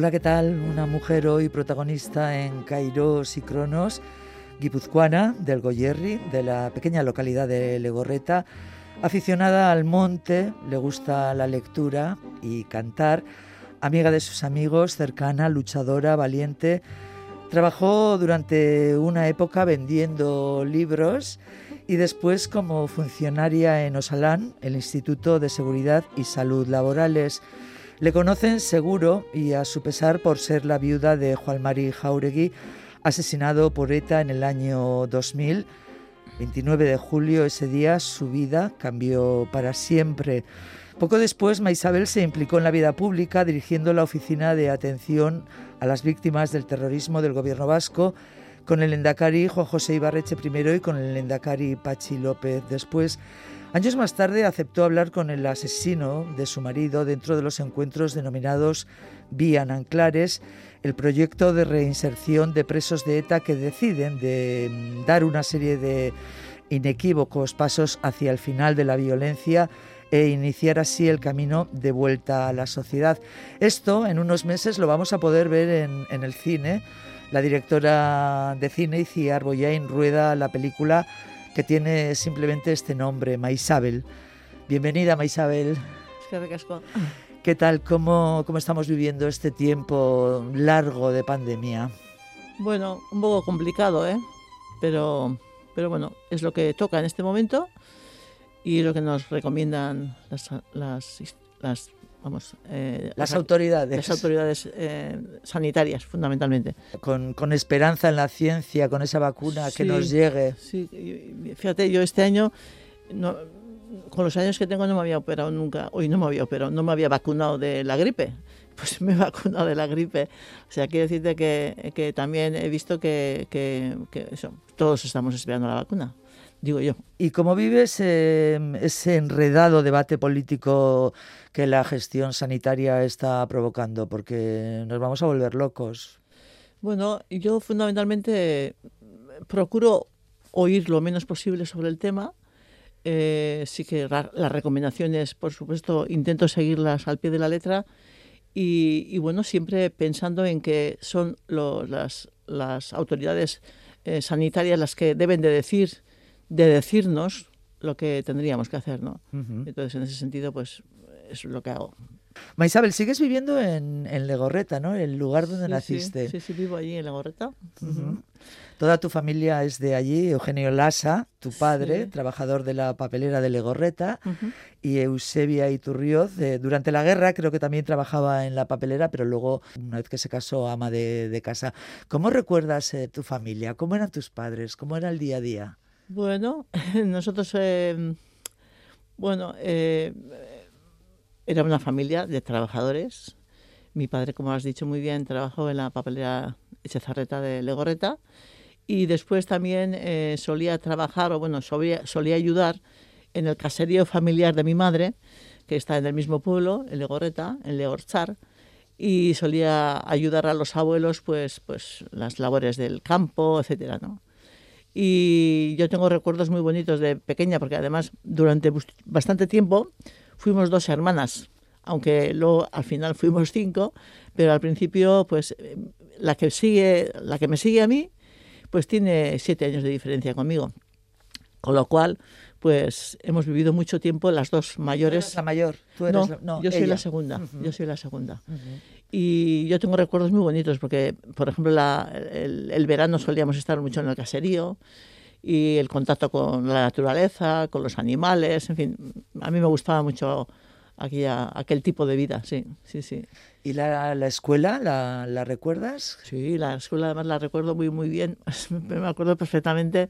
Hola, ¿qué tal? Una mujer hoy protagonista en Kairos y Cronos, guipuzcoana del Goyerri, de la pequeña localidad de Legorreta, aficionada al monte, le gusta la lectura y cantar, amiga de sus amigos, cercana, luchadora, valiente. Trabajó durante una época vendiendo libros y después como funcionaria en Osalán, el Instituto de Seguridad y Salud Laborales. Le conocen seguro y a su pesar por ser la viuda de Juan Mari Jauregui, asesinado por ETA en el año 2000. 29 de julio, ese día, su vida cambió para siempre. Poco después, Maisabel se implicó en la vida pública dirigiendo la Oficina de Atención a las Víctimas del Terrorismo del Gobierno Vasco con el Endacari Juan José Ibarreche primero y con el Endacari Pachi López después. Años más tarde aceptó hablar con el asesino de su marido dentro de los encuentros denominados Vía Anclares, el proyecto de reinserción de presos de ETA que deciden de mm, dar una serie de inequívocos pasos hacia el final de la violencia e iniciar así el camino de vuelta a la sociedad. Esto en unos meses lo vamos a poder ver en, el cine. La directora de cine, Iciar Boyain, rueda la película que tiene simplemente este nombre, Maisabel. Bienvenida, Maisabel. ¿Qué tal? ¿Cómo, ¿Cómo estamos viviendo este tiempo largo de pandemia? Bueno, un poco complicado, ¿eh? Pero, pero bueno, es lo que toca en este momento y lo que nos recomiendan las, las, las vamos, eh, las, autoridades. Las autoridades eh, sanitarias, fundamentalmente. Con, con, esperanza en la ciencia, con esa vacuna que nos llegue. Sí, fíjate, yo este año, no, con los años que tengo, no me había operado nunca. Hoy no me había operado, no me había vacunado de la gripe. Pues me he vacunado de la gripe. O sea, quiero decirte que, que también he visto que, que, que eso, todos estamos esperando la vacuna digo yo. ¿Y cómo vives ese enredado debate político que la gestión sanitaria está provocando? Porque nos vamos a volver locos. Bueno, yo fundamentalmente procuro oír lo menos posible sobre el tema. Eh, sí que las recomendaciones, por supuesto, intento seguirlas al pie de la letra. Y, bueno, siempre pensando en que son las, las autoridades eh, sanitarias las que deben de decir de decirnos lo que tendríamos que hacer, ¿no? Entonces, en ese sentido, pues es lo que hago. Maisabel, sigues viviendo en, en Legorreta, ¿no? El lugar donde naciste. Sí, sí, vivo allí en Legorreta. Toda tu familia es de allí. Eugenio Lasa, tu padre, trabajador de la papelera de Legorreta, y Eusebia Iturrioz, durante la guerra creo que también trabajaba en la papelera, pero luego, una vez que se casó, ama de, casa. ¿Cómo recuerdas eh, tu familia? ¿Cómo eran tus padres? ¿Cómo era el día a día? Bueno, nosotros, eh, bueno, eh, era una familia de trabajadores. Mi padre, como has dicho muy bien, trabajó en la papelera Echezarreta de Legorreta y después también eh, solía trabajar, o bueno, solía, ayudar en el caserío familiar de mi madre, que está en el mismo pueblo, en Legorreta, en Legorchar, y solía ayudar a los abuelos, pues, pues las labores del campo, etcétera, ¿no? Y yo tengo recuerdos muy bonitos de pequeña, porque además durante bastante tiempo fuimos dos hermanas, aunque luego al final fuimos cinco, pero al principio, pues la que sigue, la que me sigue a mí, pues tiene siete años de diferencia conmigo. Con lo cual, pues hemos vivido mucho tiempo las dos mayores. la mayor? ¿Tú eres no, yo soy la segunda. Yo soy la segunda. Y yo tengo recuerdos muy bonitos porque, por ejemplo, el, verano solíamos estar mucho en el caserío y el contacto con la naturaleza, con los animales, en fin, a mí me gustaba mucho aquella, aquel tipo de vida, sí, sí, sí. ¿Y la, la escuela, la, la, recuerdas? Sí, la escuela además la recuerdo muy, muy bien. Me acuerdo perfectamente.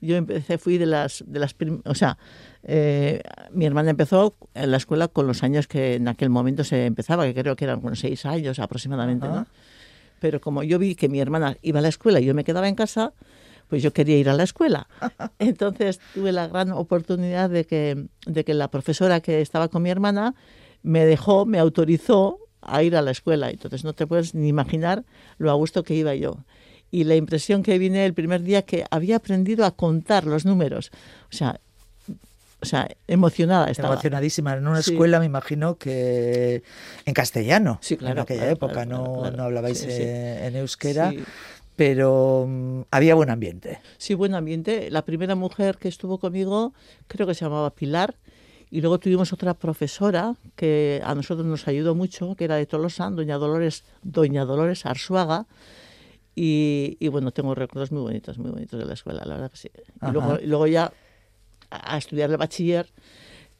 Yo empecé, fui de las, de las o sea, eh, mi hermana empezó en la escuela con los años que en aquel momento se empezaba, que creo que eran unos seis años aproximadamente, ¿no? Pero como yo vi que mi hermana iba a la escuela y yo me quedaba en casa, pues yo quería ir a la escuela. Entonces tuve la gran oportunidad de que, de que la profesora que estaba con mi hermana me dejó, me autorizó a ir a la escuela. Entonces no te puedes ni imaginar lo a gusto que iba yo. Y la impresión que vine el primer día que había aprendido a contar los números. O sea, o sea, emocionada estaba. Emocionadísima. En una escuela, me imagino que en castellano. Sí, claro. En aquella época no, no, hablabais eh, en euskera. Pero mm, había buen ambiente. Sí, buen ambiente. La primera mujer que estuvo conmigo creo que se llamaba Pilar. Y luego tuvimos otra profesora que a nosotros nos ayudó mucho, que era de Tolosa, doña Dolores, doña Dolores Arzuaga. Y, y, bueno, tengo recuerdos muy bonitos, muy bonitos de la escuela, la verdad que sí. Y luego, y luego, ya a estudiar el bachiller,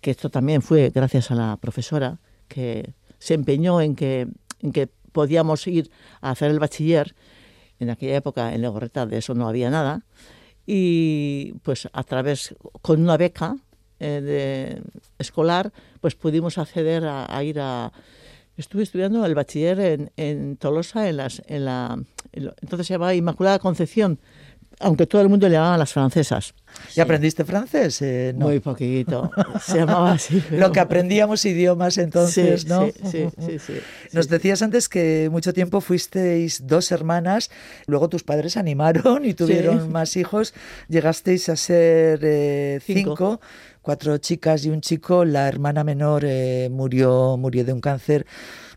que esto también fue gracias a la profesora, que se empeñó en que, en que podíamos ir a hacer el bachiller. En aquella época en Legorreta de eso no había nada. Y pues a través, con una beca, eh, escolar, pues pudimos acceder a, ir a... Estuve estudiando el bachiller en, en Tolosa, en, las, en la... entonces se llamaba Inmaculada Concepción, aunque todo el mundo le llamaba las francesas. ¿Y aprendiste francés? Eh, Muy poquito. Se llamaba así. Lo que aprendíamos idiomas entonces, ¿no? Sí, sí, sí, Nos decías antes que mucho tiempo fuisteis dos hermanas, luego tus padres animaron y tuvieron más hijos, llegasteis a ser eh, cinco cuatro chicas y un chico. La hermana menor eh, murió, murió de un cáncer,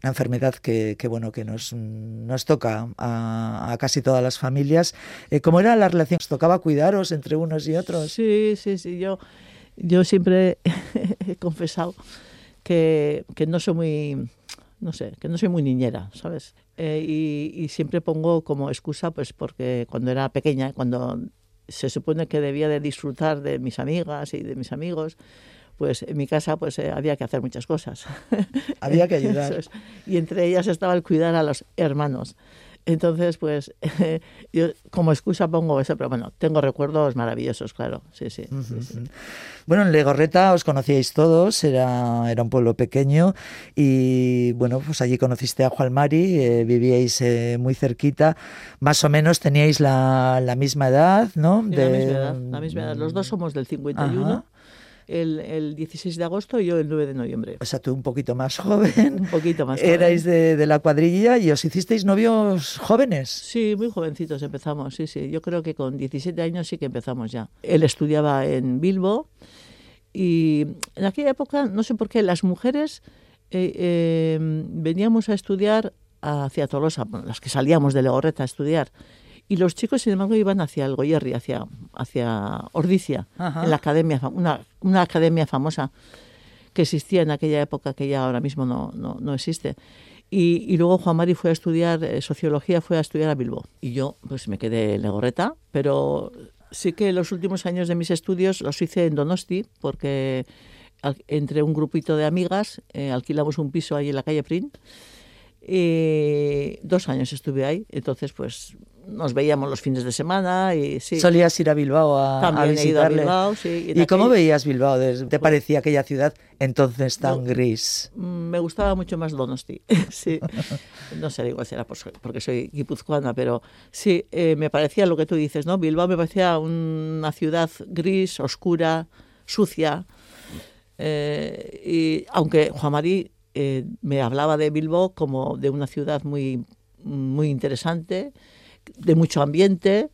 una enfermedad que, bueno, que nos, nos toca a, casi todas las familias. Eh, ¿Cómo era la relación? ¿Os tocaba cuidaros entre unos y otros? Sí, sí, sí. Yo, yo siempre he confesado que, que no soy muy no sé, que no soy muy niñera, ¿sabes? Eh, y, y, siempre pongo como excusa, pues porque cuando era pequeña, cuando se supone que debía de disfrutar de mis amigas y de mis amigos, pues en mi casa pues eh, había que hacer muchas cosas. Había que ayudar. y entre ellas estaba el cuidar a los hermanos. Entonces, pues, yo como excusa pongo eso, pero bueno, tengo recuerdos maravillosos, claro, sí, sí. Bueno, en Legorreta os conocíais todos, era, era un pueblo pequeño y, bueno, pues allí conociste a Juan Mari, eh, vivíais eh, muy cerquita, más o menos teníais la, la misma edad, ¿no? De... La misma edad, la misma edad, los dos somos del 51 el, el 16 de agosto y yo el 9 de noviembre. O sea, tú un poquito más joven. Un poquito más joven. Erais de, de la cuadrilla y os hicisteis novios jóvenes. Sí, muy jovencitos empezamos, sí, sí. Yo creo que con 17 años sí que empezamos ya. Él estudiaba en Bilbo y en aquella época, no sé por qué, las mujeres eh, eh, veníamos a estudiar hacia Tolosa, las que salíamos de Legorreta a estudiar, y los chicos, sin embargo, iban hacia el Goyerri, hacia, hacia Ordicia, en la academia, una, una academia famosa que existía en aquella época que ya ahora mismo no, no, no existe. Y, y, luego Juan Mari fue a estudiar eh, sociología, fue a estudiar a Bilbo. Y yo pues me quedé en Legorreta, pero sí que los últimos años de mis estudios los hice en Donosti, porque entre un grupito de amigas eh, alquilamos un piso ahí en la calle Prin. Y dos años estuve ahí, entonces pues nos veíamos los fines de semana y sí. Solías ir a Bilbao a, visitarle. Bilbao, sí. ¿Y, cómo veías Bilbao? ¿Te pues parecía aquella ciudad entonces tan gris? Mm, me gustaba mucho más Donosti, sí. no sé, igual será porque soy guipuzcoana, pero sí, eh, me parecía lo que tú dices, ¿no? Bilbao me parecía una ciudad gris, oscura, sucia. Eh, y aunque Juan Marí eh, me hablaba de Bilbao como de una ciudad muy, muy interesante, de mucho ambiente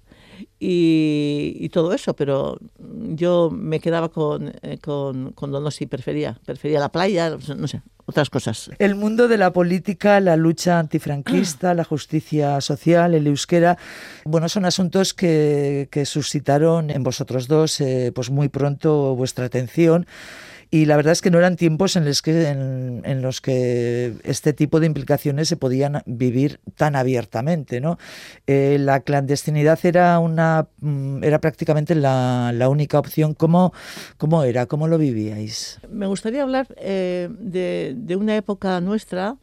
y, todo eso, pero yo me quedaba con, eh, con, con Donosti, prefería, prefería la playa, no sé, otras cosas. El mundo de la política, la lucha antifranquista, la justicia social, el euskera, bueno, son asuntos que, que suscitaron en vosotros dos eh, pues muy pronto vuestra atención y la verdad es que no eran tiempos en los que, en, los que este tipo de implicaciones se podían vivir tan abiertamente. ¿no? Eh, la clandestinidad era, una, mm, era prácticamente la, única opción. ¿Cómo, ¿Cómo era? ¿Cómo lo vivíais? Me gustaría hablar eh, de, una época nuestra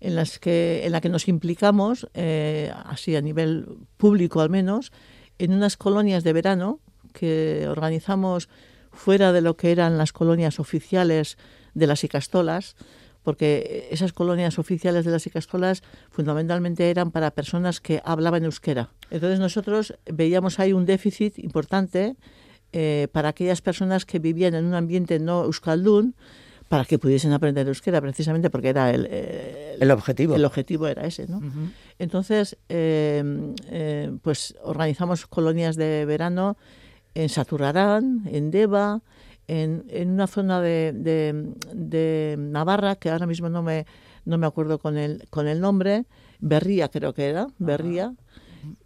en, las que, en la que nos implicamos, eh, así a nivel público al menos, en unas colonias de verano que organizamos fuera de lo que eran las colonias oficiales de las Icastolas, porque esas colonias oficiales de las Icastolas fundamentalmente eran para personas que hablaban euskera. Entonces nosotros veíamos ahí un déficit importante eh, para aquellas personas que vivían en un ambiente no euskaldun, para que pudiesen aprender euskera, precisamente porque era el, el, objetivo. El objetivo era ese, ¿no? Entonces, eh, pues organizamos colonias de verano en Saturarán, en Deva, en, en una zona de, de, Navarra, que ahora mismo no me, no me acuerdo con el, con el nombre, Berría creo que era, Berría.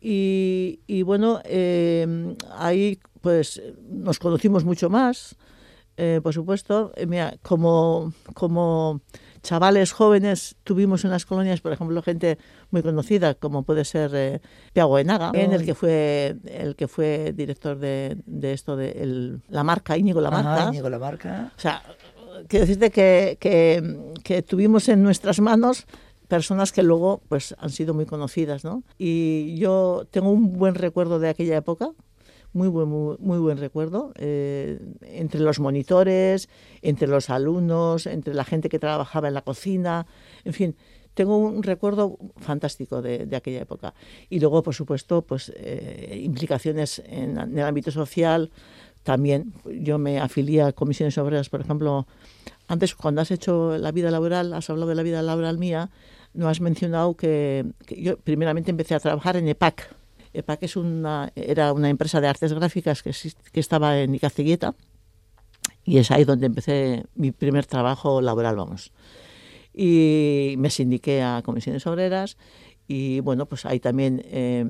Y, y, bueno, em, ahí pues nos conocimos mucho más, eh, por supuesto, eh, mira, como, como chavales jóvenes tuvimos en las colonias, por ejemplo, gente muy conocida, como puede ser eh, Piago Enaga, en el que fue el que fue director de, de esto de la marca, Íñigo La Marca. Íñigo La Marca. O sea, quiero decirte que, que, que tuvimos en nuestras manos personas que luego pues han sido muy conocidas, ¿no? Y yo tengo un buen recuerdo de aquella época, muy buen, muy, buen recuerdo, eh, entre los monitores, entre los alumnos, entre la gente que trabajaba en la cocina, en fin, tengo un recuerdo fantástico de, aquella época. Y luego, por supuesto, pues eh, implicaciones en, el ámbito social, también yo me afilié a comisiones obreras, por ejemplo, antes cuando has hecho la vida laboral, has hablado de la vida laboral mía, no has mencionado que, que yo primeramente empecé a trabajar en EPAC, EPAC es una, era una empresa de artes gráficas que, que estaba en Icacegueta y es ahí donde empecé mi primer trabajo laboral, vamos. Y me sindiqué a comisiones obreras y bueno, pues ahí también eh,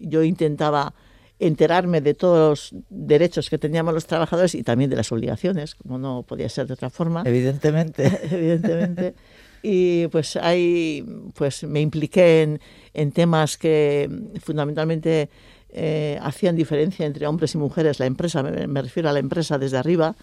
yo intentaba enterarme de todos los derechos que teníamos los trabajadores y también de las obligaciones, como no podía ser de otra forma. Evidentemente. Evidentemente. Y pues ahí pues me impliqué en, en temas que fundamentalmente eh, hacían diferencia entre hombres y mujeres, la empresa, me, refiero a la empresa desde arriba,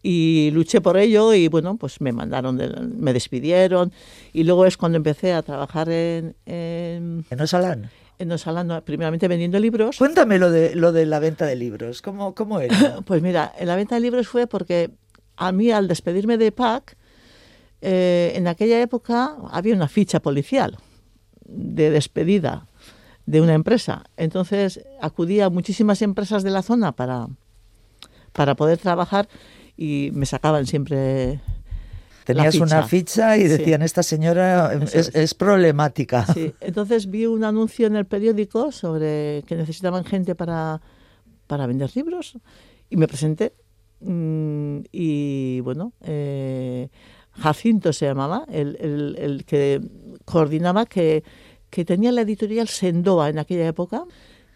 y luché por ello y bueno, pues me mandaron, me despidieron y luego es cuando empecé a trabajar en... ¿En, ¿En Osalán? En Osalán, primeramente vendiendo libros. Cuéntame lo de, lo de la venta de libros, ¿cómo, cómo era? pues mira, la venta de libros fue porque a mí al despedirme de PAC, eh, en aquella época había una ficha policial de despedida de una empresa. Entonces acudía a muchísimas empresas de la zona para, para poder trabajar y me sacaban siempre. Tenías una ficha y decían, esta señora es, problemática. Entonces vi un anuncio en el periódico sobre que necesitaban gente para, para vender libros y me presenté. Mm, y bueno, eh, Jacinto se llamaba, el, el, que coordinaba, que, que, tenía la editorial Sendoa en aquella época,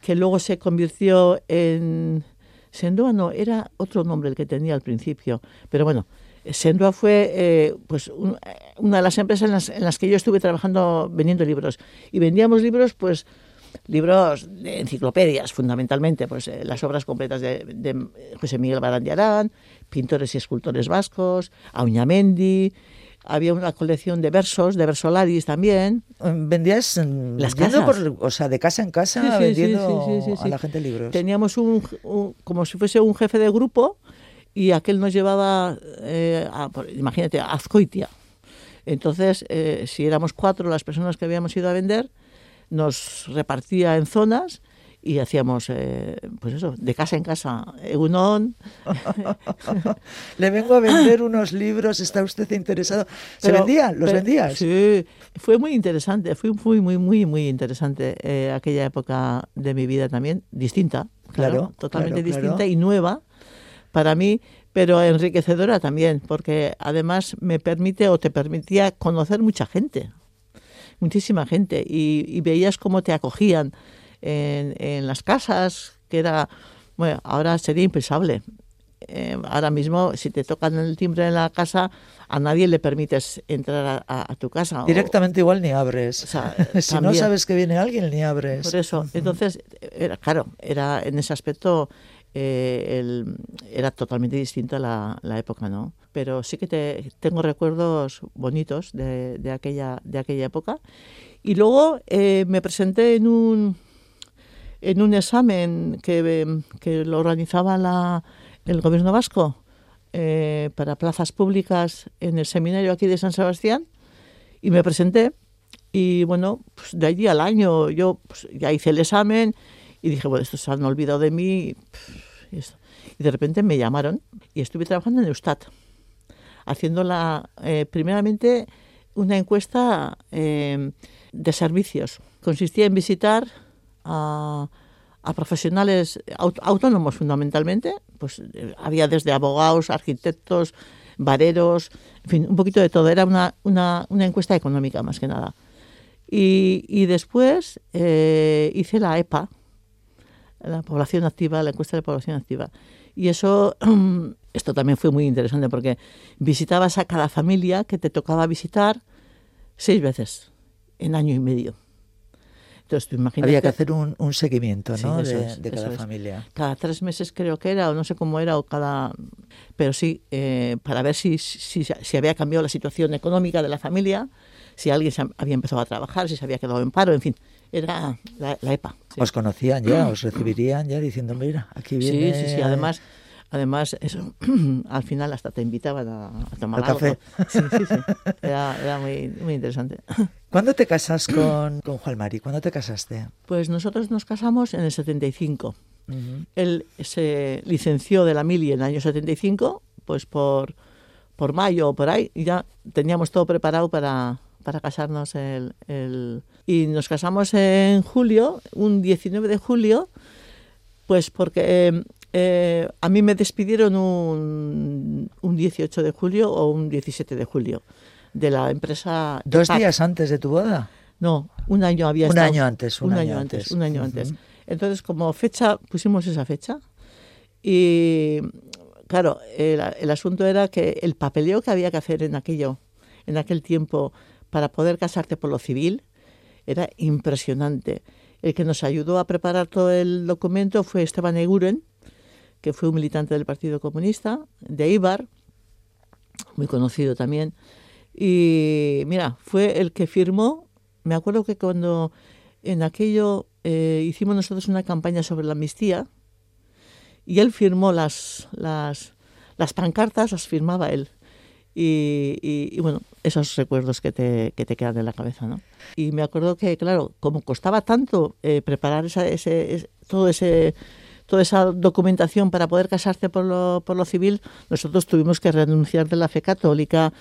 que luego se convirtió en... Sendoa no, era otro nombre el que tenía al principio, pero bueno, Sendoa fue eh, pues una de las empresas en las, en las, que yo estuve trabajando vendiendo libros. Y vendíamos libros, pues libros de enciclopedias, fundamentalmente, pues eh, las obras completas de, de José Miguel Barandiarán, pintores y escultores vascos, Auñamendi, había una colección de versos, de versolaris también. ¿Vendías las casas? Por, o sea, de casa en casa vendiendo a la gente libros? Teníamos un, como si fuese un jefe de grupo y aquel nos llevaba, eh, a, imagínate, a Azcoitia. Entonces, eh, si éramos cuatro las personas que habíamos ido a vender, nos repartía en zonas y hacíamos, eh, pues eso, de casa en casa, Egunon. Le vengo a vender unos libros, ¿está usted interesado? ¿Se vendían? ¿Los vendías? Sí, fue muy interesante, fue muy, muy, muy, muy interesante eh, aquella época de mi vida también, distinta, claro, totalmente distinta y nueva para mí, pero enriquecedora también, porque además me permite o te permitía conocer mucha gente, muchísima gente, y, y veías cómo te acogían en, en las casas, que era, bueno, ahora sería impensable. eh, ahora mismo, si te tocan el timbre en la casa, a nadie le permites entrar a, tu casa. Directamente igual ni abres. si no sabes que viene alguien, ni abres. Por eso, entonces, era, claro, era en ese aspecto eh, era totalmente distinta la, la, época, ¿no? Pero sí que te, tengo recuerdos bonitos de, de, aquella, de aquella época. Y luego eh, me presenté en un, en un examen que, que lo organizaba la, el gobierno vasco eh, para plazas públicas en el seminario aquí de San Sebastián y me presenté y bueno, pues de allí al año yo pues, ya hice el examen y dije, bueno, estos se han olvidado de mí y, y de repente me llamaron y estuve trabajando en Eustat haciendo la, eh, primeramente una encuesta eh, de servicios. Consistía en visitar a, profesionales autónomos fundamentalmente, pues eh, había desde abogados, arquitectos, vareros, en fin, un poquito de todo. Era una, una, una encuesta económica más que nada. Y, y después eh, hice la EPA, la población activa, la encuesta de población activa. Y eso, esto también fue muy interesante porque visitabas a cada familia que te tocaba visitar seis veces en año y medio. Había que, hacer un, seguimiento ¿no? de, cada familia. Cada tres meses creo que era, o no sé cómo era, o cada... Pero sí, eh, para ver si, si, si, había cambiado la situación económica de la familia, si alguien había empezado a trabajar, si se había quedado en paro, en fin, era la, EPA. ¿Os conocían ya? ¿Os recibirían ya diciendo, mira, aquí viene... Sí, sí, sí, además... Además, eso, al final hasta te invitaban a, tomar café. Sí, sí, sí. Era, muy, muy, interesante. ¿Cuándo te casas con, con Juan Mari? ¿Cuándo te casaste? Pues nosotros nos casamos en el 75. Él se licenció de la mili en el año 75, pues por, por mayo o por ahí, y ya teníamos todo preparado para, para casarnos el, el... Y nos casamos en julio, un 19 de julio, pues porque em, eh, a mí me despidieron un, un 18 de julio o un 17 de julio de la empresa. ¿Dos días antes de tu boda? No, un año había Un año antes. Un, año, antes. Un año antes. Entonces, como fecha, pusimos esa fecha. Y claro, el, el, asunto era que el papeleo que había que hacer en aquello, en aquel tiempo, para poder casarte por lo civil, era impresionante. El que nos ayudó a preparar todo el documento fue Esteban Eguren, que fue un militante del Partido Comunista, de Ibar, muy conocido también. Y mira, fue el que firmó, me acuerdo que cuando en aquello eh, hicimos nosotros una campaña sobre la amnistía, y él firmó las, las, las pancartas, las firmaba él. Y, bueno, esos recuerdos que te, que te quedan en la cabeza, ¿no? Y me acuerdo que, claro, como costaba tanto eh, preparar esa, ese, todo ese toda esa documentación para poder casarte por lo, por lo civil, nosotros tuvimos que renunciar de la fe católica,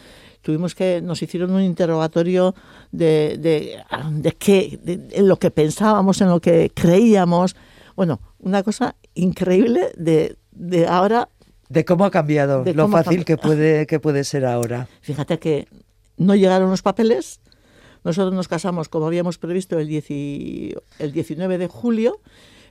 tuvimos que, nos hicieron un interrogatorio de, de, de qué, en lo que pensábamos, en lo que creíamos. Bueno, una cosa increíble de, de ahora. De cómo ha cambiado, lo fácil que puede, que puede ser ahora. Fíjate que no llegaron los papeles, nosotros nos casamos como habíamos previsto el, el 19 de julio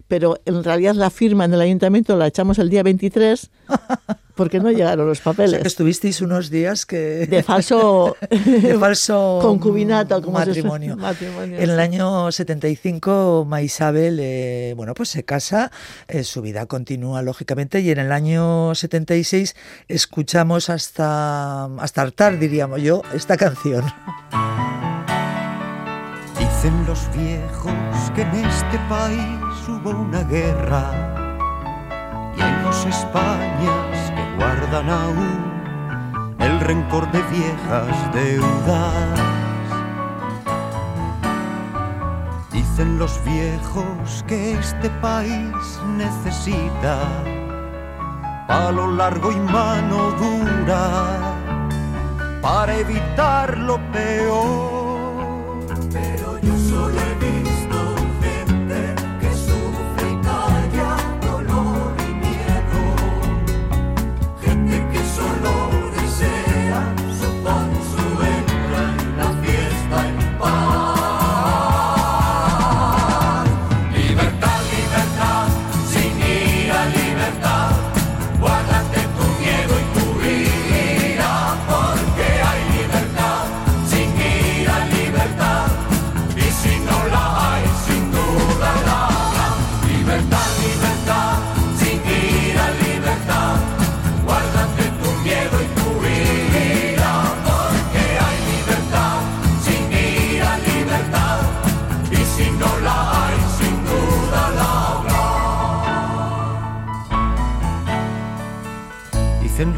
pero en realidad la firma en el ayuntamiento la echamos el día 23 porque no llegaron los papeles. estuvisteis unos días que... De falso... de falso concubinato. Como matrimonio. En el año 75 Maisabel, eh, bueno, pues se casa, eh, su vida continúa lógicamente y en el año 76 escuchamos hasta, hasta hartar, diríamos yo, esta canción. Dicen los viejos que en este país hubo una guerra y hay dos Españas que guardan aún el rencor de viejas deudas. Dicen los viejos que este país necesita palo largo y mano dura para evitar lo peor.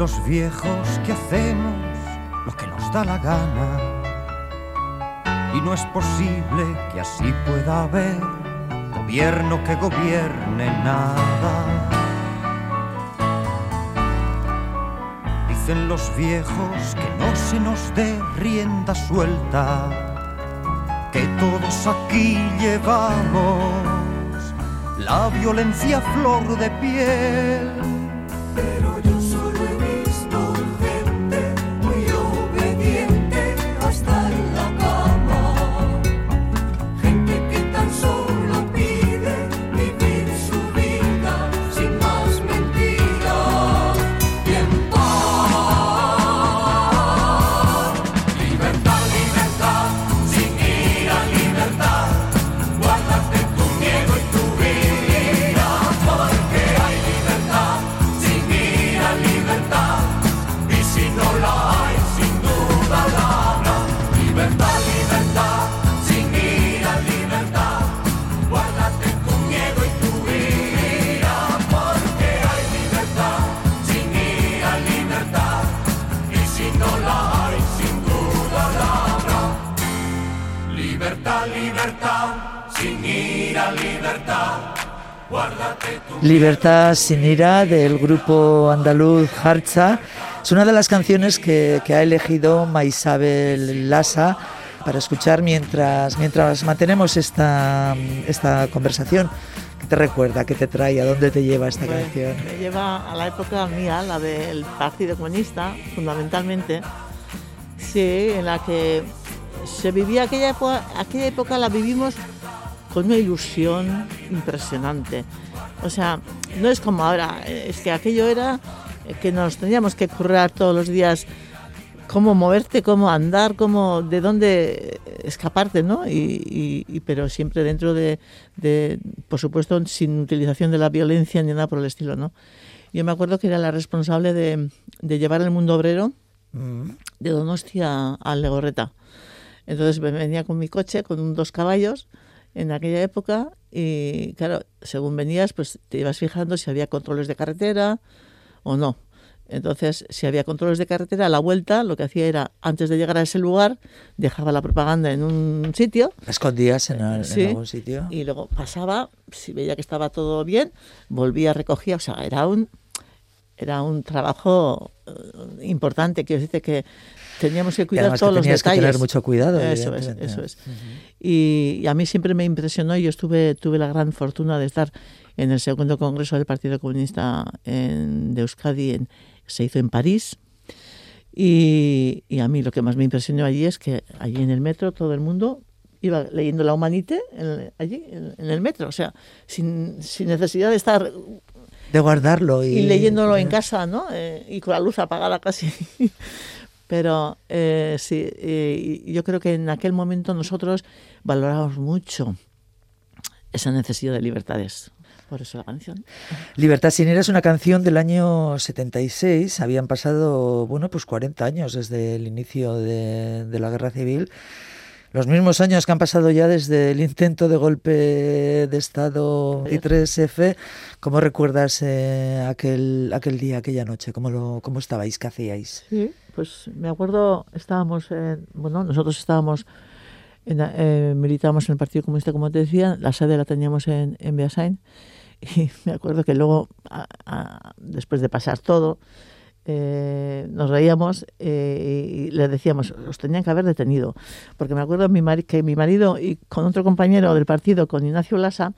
Los viejos que hacemos lo que nos da la gana. Y no es posible que así pueda haber gobierno que gobierne nada. Dicen los viejos que no se nos dé rienda suelta, que todos aquí llevamos la violencia flor de piel Libertad sin ira del grupo andaluz Harcha es una de las canciones que, ha elegido Maisabel Lasa para escuchar mientras, mientras mantenemos esta, esta conversación. ¿Qué te recuerda? ¿Qué te trae? ¿A dónde te lleva esta pues, canción? Me lleva a la época mía, la del Partido Comunista, fundamentalmente. Sí, en la que se vivía aquella época, aquella época la vivimos con una ilusión impresionante. O sea, no es como ahora, es que aquello era que nos teníamos que currar todos los días cómo moverte, cómo andar, cómo de dónde escaparte, ¿no? Y, pero siempre dentro de, por supuesto, sin utilización de la violencia ni nada por el estilo, ¿no? Yo me acuerdo que era la responsable de, llevar el mundo obrero mm. de Donostia a Legorreta. Entonces venía con mi coche, con dos caballos, en aquella época y claro, según venías, pues te ibas fijando si había controles de carretera o no. Entonces, si había controles de carretera, a la vuelta lo que hacía era, antes de llegar a ese lugar, dejaba la propaganda en un sitio. ¿La escondías en, algún sitio? Y luego pasaba, si veía que estaba todo bien, volvía, recogía. O sea, era un, era un trabajo eh, importante. Quiero decir que teníamos que cuidar todos los detalles. Que tener mucho cuidado. Eso es, eso es. y, a mí siempre me impresionó. Yo estuve, tuve la gran fortuna de estar en el segundo congreso del Partido Comunista en, de Euskadi, en, se hizo en París. Y, a mí lo que más me impresionó allí es que allí en el metro todo el mundo iba leyendo la Humanité allí en, el metro, o sea, sin, sin necesidad de estar de guardarlo y, leyéndolo en casa, ¿no? Eh, y con la luz apagada casi. Pero eh, sí, yo creo que en aquel momento nosotros valoramos mucho esa necesidad de libertades. Por eso la canción. Libertad sin es una canción del año 76. Habían pasado, bueno, pues 40 años desde el inicio de, de la guerra civil los mismos años que han pasado ya desde el intento de golpe de Estado 23F, ¿cómo recuerdas eh, aquel, aquel día, aquella noche? ¿Cómo, lo, ¿Cómo estabais? ¿Qué hacíais? Sí, pues me acuerdo, estábamos, en, bueno, nosotros estábamos, en, eh, militábamos en el Partido Comunista, como te decía, la sede la teníamos en, en Beasain, y me acuerdo que luego, después de pasar todo, eh, nos reíamos eh, y le decíamos, los tenían que haber detenido. Porque me acuerdo mi que mi marido y con otro compañero del partido, con Ignacio Lasa,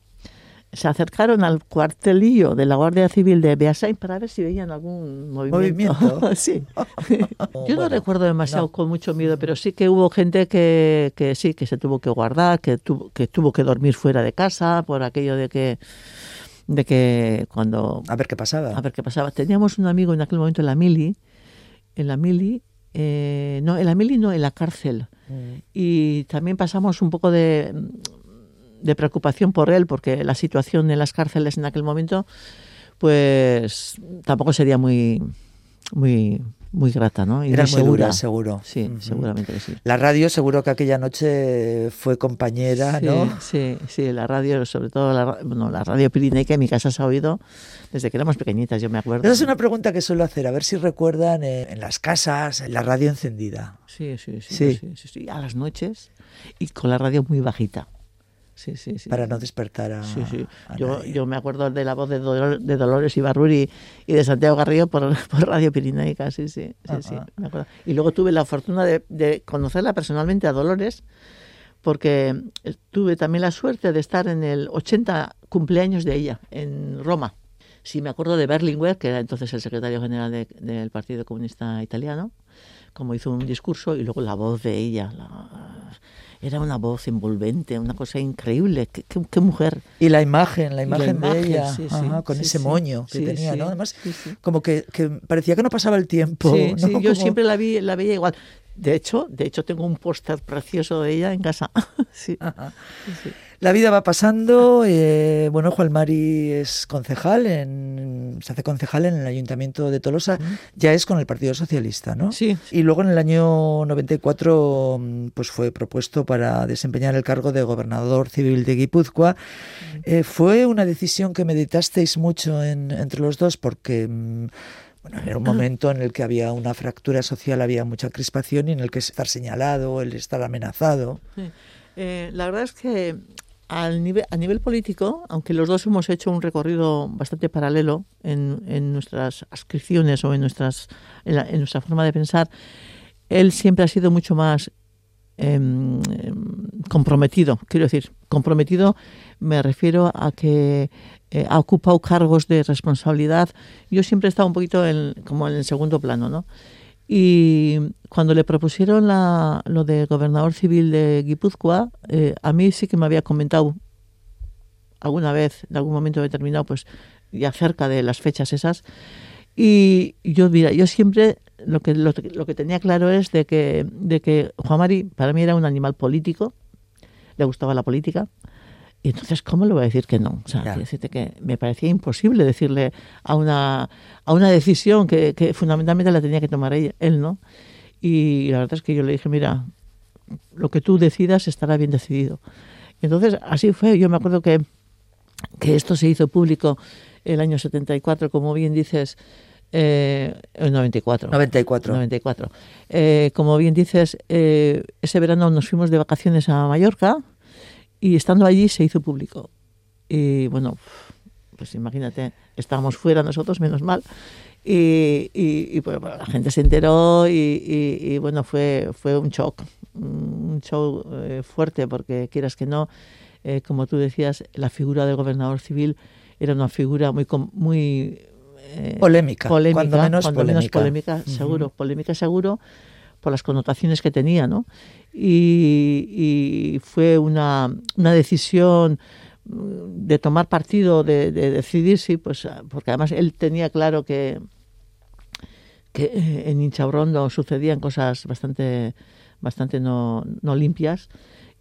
se acercaron al cuartelillo de la Guardia Civil de Beasain para ver si veían algún movimiento. sí. Yo no recuerdo demasiado con mucho miedo, pero sí que hubo gente que, que sí, que se tuvo que guardar, que tuvo, que tuvo que dormir fuera de casa por aquello de que de que cuando... A ver qué pasaba. A ver qué pasaba. Teníamos un amigo en aquel momento en la Mili, en la Mili, eh, no, en la Mili no, en la cárcel. Mm. Y también pasamos un poco de, de preocupación por él, porque la situación en las cárceles en aquel momento, pues tampoco sería muy, muy muy grata, ¿no? Y Era muy segura, seguro. Sí, seguramente que sí. La radio seguro que aquella noche fue compañera, ¿no? Sí, sí, la radio, sobre todo la, bueno, la radio Pirineica en mi casa se ha oído desde que éramos pequeñitas, yo me acuerdo. Esa es una pregunta que suelo hacer, a ver si recuerdan en, las casas la radio encendida. Sí sí sí, sí, sí, a las noches y con la radio muy bajita. Sí, sí, sí. Para no despertar a. Sí, sí. yo, yo me acuerdo de la voz de, de Dolores Ibarruri y de Santiago Garrido por, por Radio Pirinaica, sí, sí. sí, sí me acuerdo. Y luego tuve la fortuna de, de, conocerla personalmente a Dolores, porque tuve también la suerte de estar en el 80 cumpleaños de ella, en Roma. Sí, me acuerdo de Berlinguer, que era entonces el secretario general del Partido Comunista Italiano, como hizo un discurso y luego la voz de ella. La, era una voz envolvente, una cosa increíble. Qué, qué, mujer. Y la imagen, la imagen, de ella, con ese moño que tenía, ¿no? Además, como que, que, parecía que no pasaba el tiempo. Sí, yo siempre la, vi, la veía igual. De hecho, de hecho tengo un póster precioso de ella en casa. sí. La vida va pasando. Eh, bueno, Juan Mari es concejal, en, se hace concejal en el Ayuntamiento de Tolosa. Ya es con el Partido Socialista, ¿no? Sí. Y luego en el año 94 pues fue propuesto para desempeñar el cargo de gobernador civil de Guipúzcoa. Eh, fue una decisión que meditasteis mucho entre los dos porque... Mm, bueno, era un momento en el que había una fractura social, había mucha crispación y en el que estar señalado, el estar amenazado. Eh, la verdad es que nivel, a nivel político, aunque los dos hemos hecho un recorrido bastante paralelo en, nuestras ascripciones o en, nuestras, en, nuestra forma de pensar, él siempre ha sido mucho más em, em, comprometido. Quiero decir, comprometido me refiero a que eh, ha ocupado cargos de responsabilidad. Yo siempre he estado un poquito en, como en el segundo plano, ¿no? Y cuando le propusieron la, lo de gobernador civil de Guipúzcoa, eh, a mí sí que me había comentado alguna vez, en algún momento determinado, pues ya cerca de las fechas esas. Y yo, mira, yo siempre lo que, lo, que tenía claro es de que, de que Juan Mari para mí era un animal político, le gustaba la política, y entonces, ¿cómo le voy a decir que no? O sea, decirte que me parecía imposible decirle a una, a una decisión que, que fundamentalmente la tenía que tomar él, él, ¿no? Y la verdad es que yo le dije, mira, lo que tú decidas estará bien decidido. Entonces, así fue. Yo me acuerdo que, que esto se hizo público el año 74, como bien dices, eh, 94. 94. 94. Eh, como bien dices, eh, ese verano nos fuimos de vacaciones a Mallorca y estando allí se hizo público. Y bueno, pues imagínate, estábamos fuera nosotros, menos mal. Y, y, pues, la gente se enteró y, bueno, fue, fue un shock, un show eh, fuerte porque quieras que no, eh, como tú decías, la figura del gobernador civil era una figura muy, muy eh, polémica, polémica, cuando menos polémica, seguro, polémica seguro por las connotaciones que tenía, ¿no? Y, fue una, una, decisión mm, de tomar partido, de, de, decidir, sí, pues, porque además él tenía claro que, que eh, en Inchaurrondo sucedían cosas bastante, bastante no, no limpias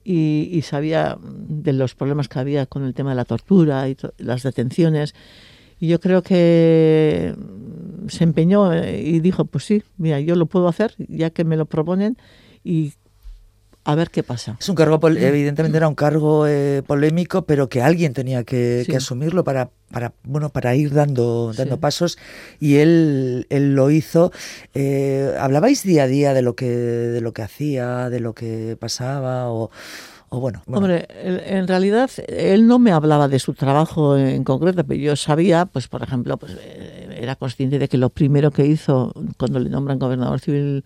y, sabía de los problemas que había con el tema de la tortura y las detenciones. Y yo creo que se empeñó eh, y dijo, pues sí, mira, yo lo puedo hacer, ya que me lo proponen, y a ver qué pasa. Es un cargo, evidentemente era un cargo eh, polémico, pero que alguien tenía que, asumirlo para, para, bueno, para ir dando, dando pasos. Y él, él lo hizo. Eh, ¿Hablabais día a día de lo que, de lo que hacía, de lo que pasaba o, o bueno, Hombre, en realidad él no me hablaba de su trabajo en concreto, pero yo sabía, pues por ejemplo, pues eh, era consciente de que lo primero que hizo cuando le nombran gobernador civil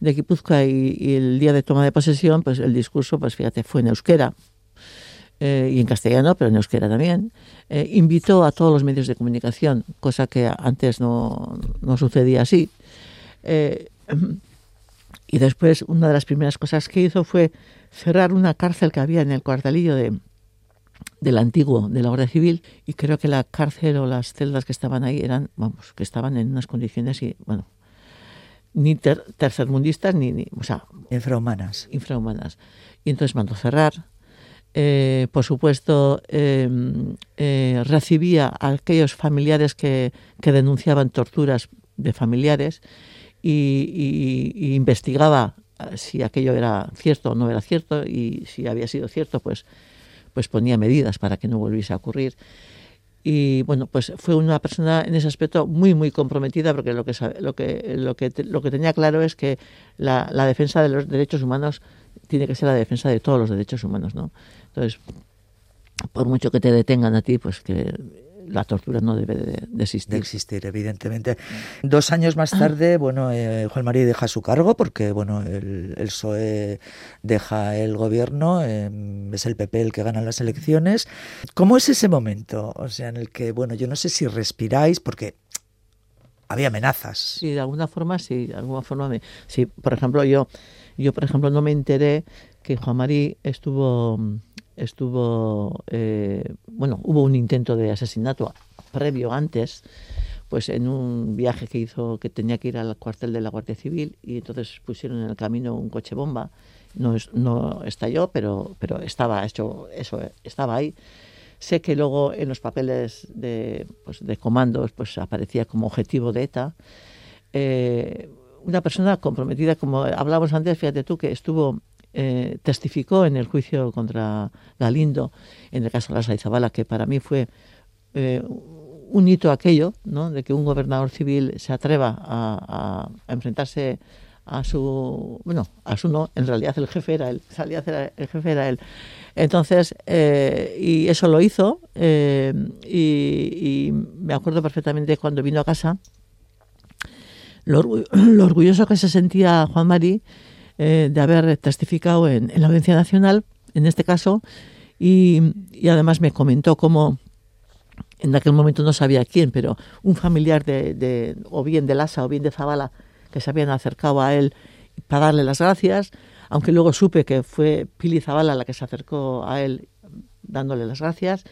de Guipúzcoa y, el día de toma de posesión, pues el discurso, pues fíjate, fue en euskera. Eh, y en castellano, pero en euskera también, eh, invitó a todos los medios de comunicación, cosa que antes no, no sucedía así. Eh, y después una de las primeras cosas que hizo fue cerrar una cárcel que había en el cuartelillo de, del antiguo, de la Guardia Civil, y creo que la cárcel o las celdas que estaban ahí eran, vamos, que estaban en unas condiciones y, bueno, ni tercermundistas ni, o sea, infrahumanas. Infrahumanas. Y entonces mandó cerrar. Eh, por supuesto, em, eh, recibía a aquellos familiares que, que, denunciaban torturas de familiares y, investigaba eh, si aquello era cierto o no era cierto y si había sido cierto, pues, pues ponía medidas para que no volviese a ocurrir. Y bueno, pues fue una persona en ese aspecto muy, muy comprometida porque lo que, lo que, lo que, lo que tenía claro es que la, la defensa de los derechos humanos tiene que ser la defensa de todos los derechos humanos, ¿no? Entonces, por mucho que te detengan a ti, pues que la tortura no debe de, existir. De existir, evidentemente. Dos años más tarde, bueno, eh, Juan María deja su cargo porque, bueno, el, el PSOE deja el gobierno, em, es el PP el que gana las elecciones. ¿Cómo es ese momento? O sea, en el que, bueno, yo no sé si respiráis, porque había amenazas. Sí, de alguna forma sí, de alguna forma me... Sí, por ejemplo, yo, yo por ejemplo, no me enteré que Juan María estuvo estuvo, eh, bueno, hubo un intento de asesinato previo antes, pues en un viaje que hizo, que tenía que ir al cuartel de la Guardia Civil y entonces pusieron en el camino un coche bomba. No, no estalló, pero, pero estaba hecho, eso estaba ahí. Sé que luego en los papeles de, pues, de comandos pues aparecía como objetivo de ETA. Eh, una persona comprometida, como hablábamos antes, fíjate tú, que estuvo eh, testificó en el juicio contra Galindo, en el caso de la Saizabala, que para mí fue eh, un hito aquello, ¿no? de que un gobernador civil se atreva a, enfrentarse a su, bueno, a su no, en realidad el jefe era él, salía el jefe era él. Entonces, eh, y eso lo hizo, y, me acuerdo perfectamente cuando vino a casa, lo, lo orgulloso que se sentía Juan Mari eh, de haber testificado en, la Audiencia Nacional, en este caso, y, además me comentó cómo en aquel momento no sabía quién, pero un familiar de, o bien de Lasa o bien de Zabala que se habían acercado a él para darle las gracias, aunque luego supe que fue Pili Zabala la que se acercó a él dándole las gracias,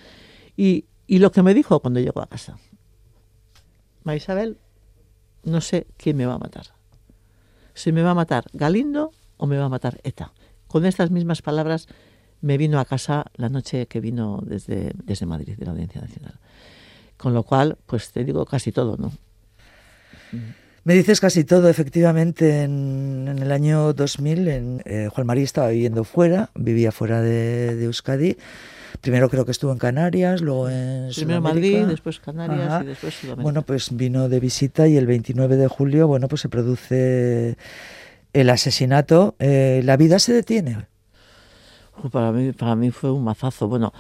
y, y lo que me dijo cuando llegó a casa, Ma Isabel, no sé quién me va a matar si me va a matar Galindo o me va a matar ETA. Con estas mismas palabras me vino a casa la noche que vino desde, desde Madrid, de la Audiencia Nacional. Con lo cual, pues te digo casi todo, ¿no? Me dices casi todo, efectivamente, en, el año 2000 en, eh, Juan María estaba viviendo fuera, vivía fuera de, de, Euskadi. Primero creo que estuvo en Canarias, luego en Primero Madrid, después Canarias y después Sudamérica. Bueno, pues vino de visita y el 29 de julio, bueno, pues se produce el asesinato. Eh, ¿La vida se detiene? para, mí, para mí fue un mazazo. Bueno,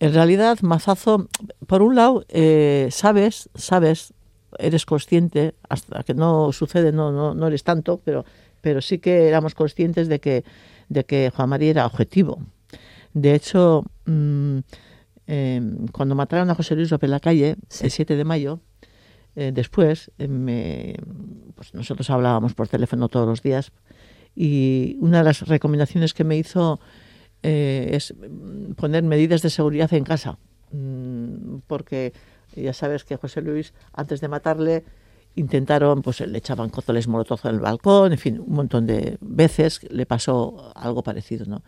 en realidad, mazazo, por un lado, eh, sabes, sabes, eres consciente, hasta que no sucede, no, no, no eres tanto, pero, pero sí que éramos conscientes de que, de que Juan María era objetivo. De hecho, mm, em, cuando mataron a José Luis López la calle, el 7 de mayo, eh, después, eh, pues nosotros hablábamos por teléfono todos los días y una de las recomendaciones que me hizo eh, es poner medidas de seguridad en casa, mm, porque ya sabes que José Luis, antes de matarle, intentaron, pues le echaban cózoles molotov en el balcón, en fin, un montón de veces le pasó algo parecido, ¿no?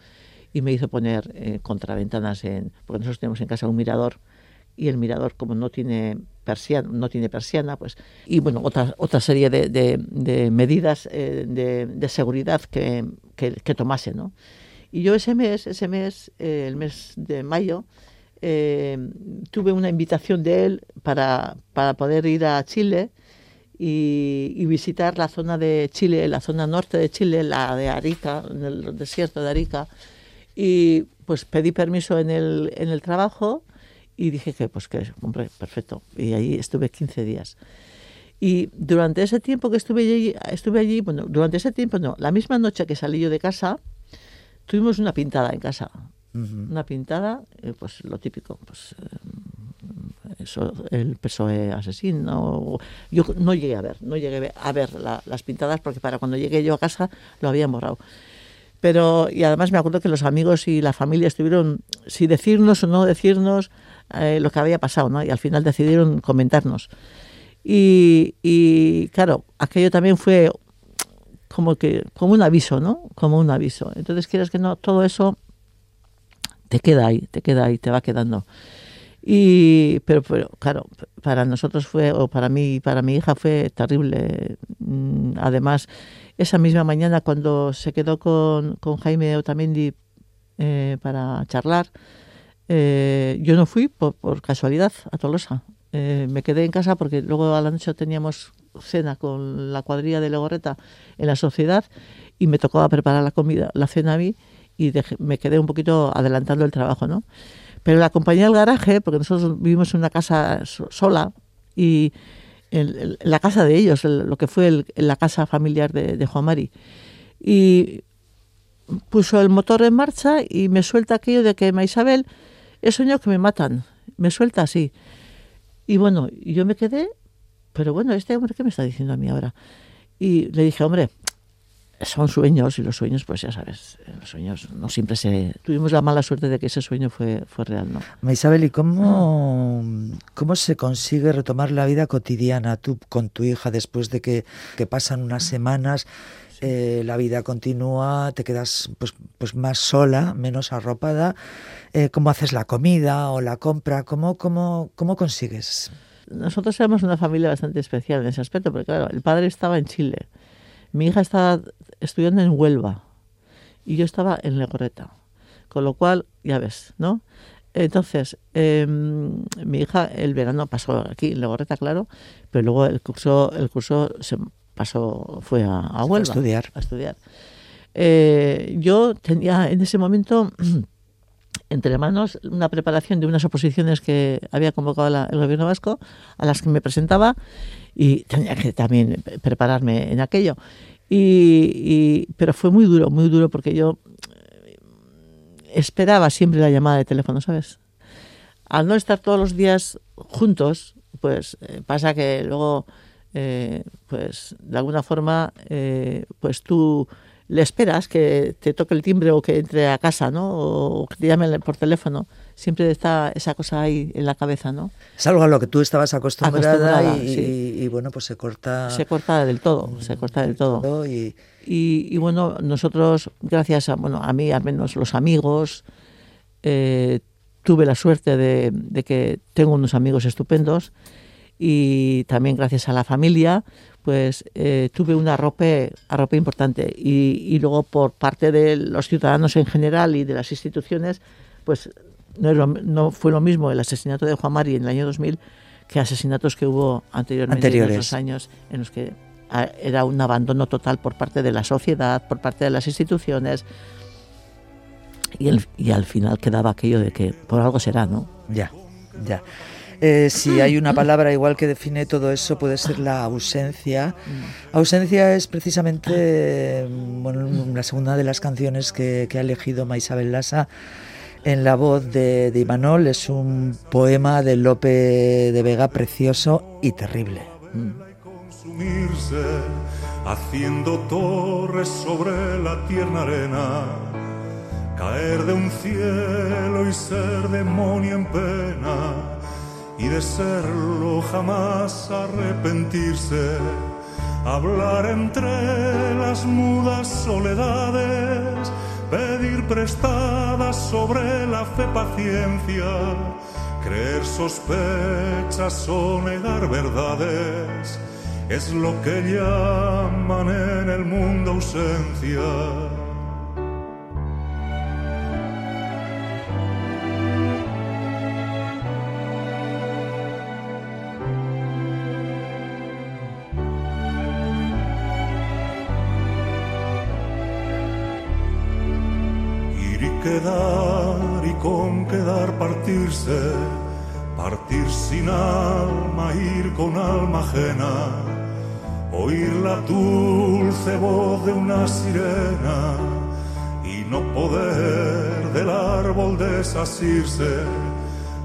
Y me hizo poner eh, contraventanas en porque nosotros tenemos en casa un mirador y el mirador como no tiene persiana, no tiene persiana pues y bueno otra otra serie de, de, medidas eh, de, de, seguridad que, que, tomase no y yo ese mes ese mes eh, el mes de mayo tuve una invitación de él para, para poder ir a Chile y, y, visitar la zona de Chile, la zona norte de Chile, la de Arica, en el desierto de Arica, y pues pedí permiso en el, en el trabajo y dije que, pues que, hombre, perfecto. Y ahí estuve 15 días. Y durante ese tiempo que estuve allí, estuve allí, bueno, durante ese tiempo no, la misma noche que salí yo de casa, tuvimos una pintada en casa. Una pintada, eh, pues lo típico, pues eh, eso, el PSOE asesino. Yo no llegué a ver, no llegué a ver las pintadas porque para cuando llegué yo a casa lo habían borrado pero y además me acuerdo que los amigos y la familia estuvieron si decirnos o no decirnos eh, lo que había pasado, ¿no? Y al final decidieron comentarnos. Y, y, claro, aquello también fue como que como un aviso, ¿no? Como un aviso. Entonces quieres que no, todo eso te queda ahí, te queda ahí, te va quedando. Y pero, pero claro, para nosotros fue o para mí para mi hija fue terrible. mm, además, esa misma mañana cuando se quedó con, con Jaime Otamendi eh, para charlar, eh, yo no fui por, por casualidad a Tolosa. Eh, me quedé en casa porque luego a la noche teníamos cena con la cuadrilla de Legorreta en la sociedad y me tocó preparar la comida, la cena a mí y me quedé un poquito adelantando el trabajo, ¿no? Pero la compañía del garaje, porque nosotros vivimos en una casa sola y en, la casa de ellos, lo que fue la casa familiar de, Juan Mari. Y puso el motor en marcha y me suelta aquello de que, Isabel, he soñado que me matan. Me suelta así. Y bueno, yo me quedé, pero bueno, este hombre, ¿qué me está diciendo a mí ahora? Y le dije, hombre, son sueños y los sueños, pues ya sabes, los sueños no siempre se... Tuvimos la mala suerte de que ese sueño fue, fue real, ¿no? Isabel, ¿y cómo, cómo se consigue retomar la vida cotidiana tú con tu hija después de que, que pasan unas semanas? Eh, la vida continúa, te quedas pues, pues más sola, menos arropada. Eh, ¿Cómo haces la comida o la compra? ¿Cómo, cómo, ¿Cómo consigues? Nosotros éramos una familia bastante especial en ese aspecto, porque claro, el padre estaba en Chile mi hija estaba estudiando en Huelva y yo estaba en Legorreta. Con lo cual, ya ves, ¿no? Entonces, em, mi hija el verano pasó aquí en Legorreta, claro, pero luego el curso, el curso se pasó, fue a, Huelva. A estudiar. A estudiar. Eh, yo tenía en ese momento entre manos una preparación de unas oposiciones que había convocado el gobierno vasco, a las que me presentaba y tenía que también prepararme en aquello. Y, pero fue muy duro, muy duro porque yo eh, esperaba siempre la llamada de teléfono, ¿sabes? Al no estar todos los días juntos, pues eh, pasa que luego, eh, pues de alguna forma, pues tú le esperas que te toque el timbre o que entre a casa, ¿no? O que te llamen por teléfono. Siempre está esa cosa ahí en la cabeza, ¿no? Es algo a lo que tú estabas acostumbrada, y, bueno, pues se corta... Se corta del todo, se corta del todo. y... Y, bueno, nosotros, gracias a, bueno, a mí, al menos los amigos, eh, tuve la suerte de, de que tengo unos amigos estupendos y también gracias a la familia, pues eh, tuve un arrope, arrope importante. Y, luego por parte de los ciudadanos en general y de las instituciones, pues no, no fue lo mismo el asesinato de Juan Mari en el año 2000 que asesinatos que hubo anteriormente en otros años en los que ah, era un abandono total por parte de la sociedad, por parte de las instituciones. Y, y al final quedaba aquello de que por algo será, ¿no? Ya, ya. Eh, si hay una palabra igual que define todo eso, puede ser la ausencia. Mm. Ausencia es precisamente bueno, la segunda de las canciones que, ha elegido Maisabel Lassa en la voz de, de Imanol. Es un poema de Lope de Vega precioso y terrible. haciendo torres sobre la tierna arena, caer de un cielo y ser demonio en pena y de serlo jamás arrepentirse, hablar entre las mudas soledades, pedir prestadas sobre la fe paciencia, creer sospechas o negar verdades, es lo que llaman en el mundo ausencia partir sin alma, ir con alma ajena, oír la dulce voz de una sirena y no poder del árbol desasirse,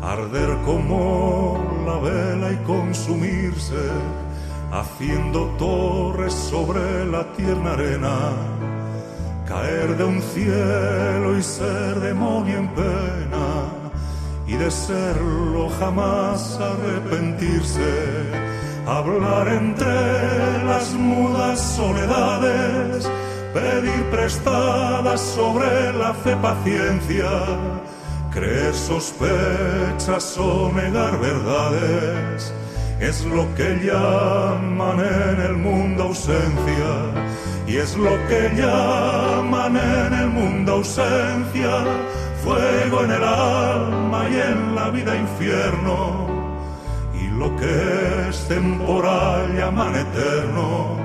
arder como la vela y consumirse, haciendo torres sobre la tierna arena caer de un cielo y ser demonio en pena y de serlo jamás arrepentirse, hablar entre las mudas soledades, pedir prestadas sobre la fe paciencia, creer sospechas o negar verdades, es lo que llaman en el mundo ausencia. Y es lo que llaman en el mundo ausencia, fuego en el alma y en la vida infierno y lo que es temporal llaman eterno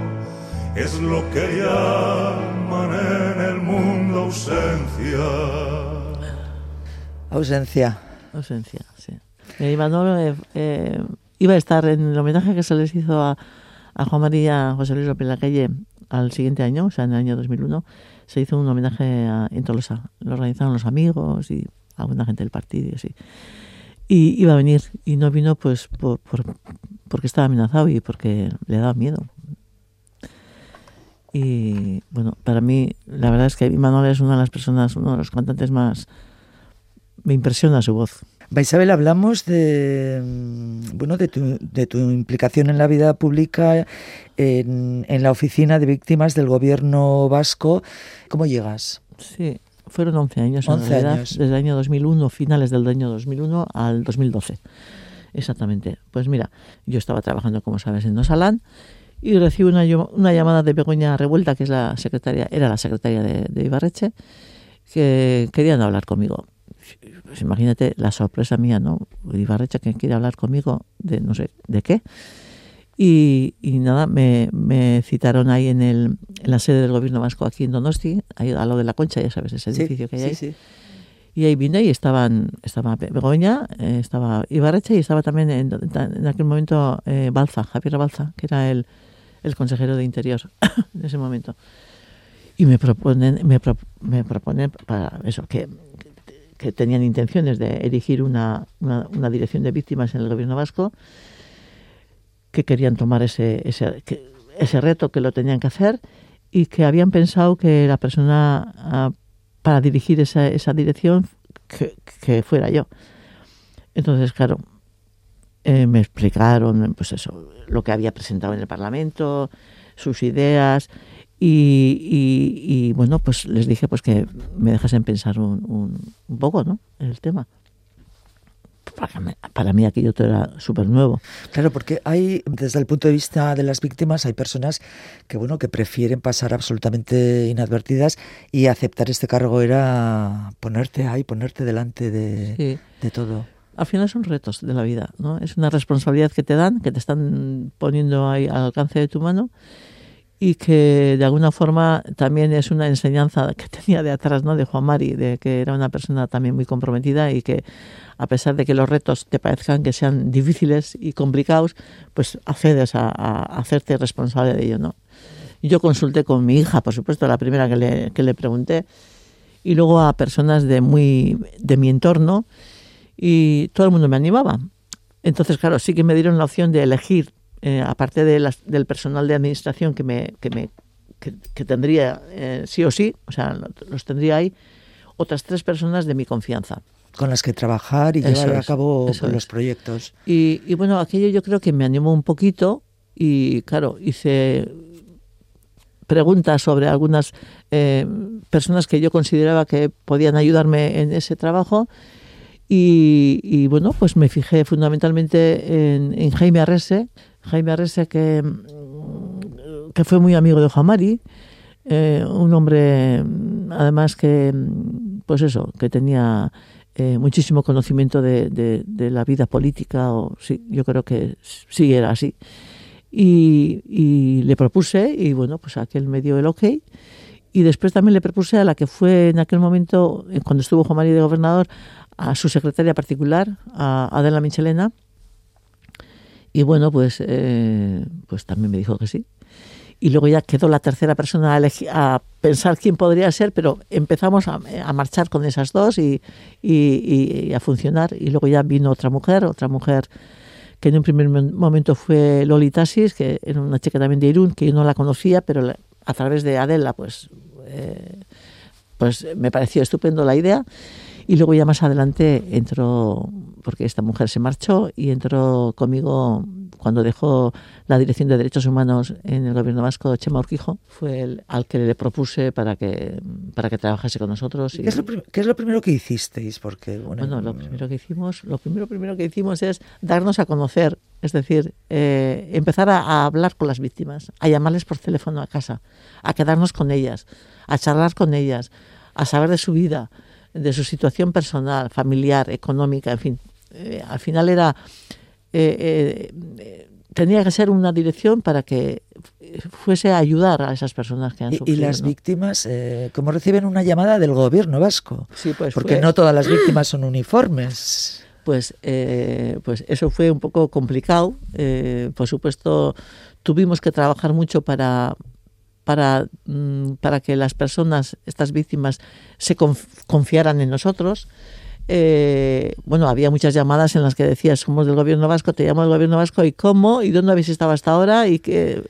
es lo que llaman en el mundo ausencia. Ausencia. Ausencia, sí. Eh, Imanol eh, iba a estar en el homenaje que se les hizo a, a Juan María José Luis López Calle al siguiente año, o sea, en el año 2001, se hizo un homenaje a, en Tolosa. Lo organizaron los amigos y alguna gente del partido y así. Y iba a venir y no vino pues por, por, porque estaba amenazado y porque le daba miedo. Y bueno, para mí la verdad es que Manuel es una de las personas, uno de los cantantes más... Me impresiona su voz. Isabel, hablamos de, mm, bueno, de tu, de tu implicación en la vida pública en, en, la oficina de víctimas del gobierno vasco. ¿Cómo llegas? Sí, fueron 11 años. 11 en realidad, años. Desde el año 2001, finales del año 2001 al 2012. Exactamente. Pues mira, yo estaba trabajando, como sabes, en Nosalán y recibo una, una llamada de Begoña Revuelta, que es la secretaria, era la secretaria de, de Ibarreche, que querían hablar conmigo pues imagínate la sorpresa mía, ¿no? Ibarrecha que quiere hablar conmigo de no sé de qué. Y, y nada, me, me, citaron ahí en, el, en la sede del gobierno vasco aquí en Donosti, ahí a lo de la Concha, ya sabes, ese edificio sí, que hay ahí. Sí, sí. Y ahí vine y estaban, estaba Begoña, eh, estaba Ibarrecha y estaba también en, en aquel momento eh, Balza, Javier Balza, que era el, el consejero de Interior en ese momento. Y me proponen, me, pro, me proponen para eso, que, que tenían intenciones de erigir una, una, dirección de víctimas en el gobierno vasco, que querían tomar ese, ese, ese reto, que lo tenían que hacer y que habían pensado que la persona uh, para dirigir esa, esa dirección que, que, fuera yo. Entonces, claro, eh, me explicaron pues eso, lo que había presentado en el Parlamento, sus ideas, y, y, y, bueno, pues les dije pues que me dejasen pensar un, un, un poco, ¿no? El tema. Para, mí, para mí aquello todo era súper nuevo. Claro, porque hay, desde el punto de vista de las víctimas, hay personas que, bueno, que prefieren pasar absolutamente inadvertidas y aceptar este cargo era ponerte ahí, ponerte delante de, sí. de todo al final son retos de la vida, ¿no? Es una responsabilidad que te dan, que te están poniendo ahí al alcance de tu mano y que de alguna forma también es una enseñanza que tenía de atrás, ¿no? De Juan Mari, de que era una persona también muy comprometida y que a pesar de que los retos te parezcan que sean difíciles y complicados, pues accedes a, a hacerte responsable de ello, ¿no? Yo consulté con mi hija, por supuesto, la primera que le, que le pregunté, y luego a personas de muy de mi entorno, y todo el mundo me animaba. Entonces, claro, sí que me dieron la opción de elegir, eh, aparte de las, del personal de administración que me, que me que, que tendría eh, sí o sí, o sea, los tendría ahí, otras tres personas de mi confianza. Con las que trabajar y Eso llevar a cabo eso los proyectos. Y, y bueno, aquello yo creo que me animó un poquito y claro, hice preguntas sobre algunas eh, personas que yo consideraba que podían ayudarme en ese trabajo y, y, bueno, pues me fijé fundamentalmente en, en Jaime Arrese, Jaime Arrese que, que fue muy amigo de Juan Mari, eh, un hombre además que, pues eso, que tenía eh, muchísimo conocimiento de, de, de, la vida política, o sí, yo creo que sí era así. Y, y le propuse, y bueno, pues aquel me dio el ok. Y después también le propuse a la que fue en aquel momento, eh, cuando estuvo Juan Mari de gobernador, a su secretaria particular, a Adela Michelena. Y bueno, pues, eh, pues también me dijo que sí. Y luego ya quedó la tercera persona a, pensar quién podría ser, pero empezamos a, a marchar con esas dos y, y, y, a funcionar. Y luego ya vino otra mujer, otra mujer que en un primer momento fue Loli Tassis, que era una chica también de Irún, que yo no la conocía, pero a través de Adela, pues, eh, pues me pareció estupendo la idea. Y luego ya más adelante entró, porque esta mujer se marchó y entró conmigo cuando dejó la Dirección de Derechos Humanos en el Gobierno Vasco, Chema Urquijo, fue el al que le propuse para que, para que trabajase con nosotros. ¿Qué, es lo, qué es lo primero que hicisteis? Porque, bueno, lo primero que hicimos, lo primero, primero que hicimos es darnos a conocer, es decir, eh, empezar a, a hablar con las víctimas, a llamarles por teléfono a casa, a quedarnos con ellas, a charlar con ellas, a saber de su vida, de su situación personal, familiar, económica, en fin. Eh, al final era eh, eh, tenía que ser una dirección para que fuese a ayudar a esas personas que han sufrido. Y las víctimas, eh, ¿cómo reciben una llamada del gobierno vasco? Sí, pues Porque fue, no todas las víctimas son uniformes. Pues, eh, pues eso fue un poco complicado. Eh, por supuesto, tuvimos que trabajar mucho para, para, mm, para que las personas, estas víctimas, se conf confiaran en nosotros. Eh, bueno, había muchas llamadas en las que decías, somos del gobierno vasco, te llamo del gobierno vasco, ¿y cómo? ¿Y dónde habéis estado hasta ahora? Y que,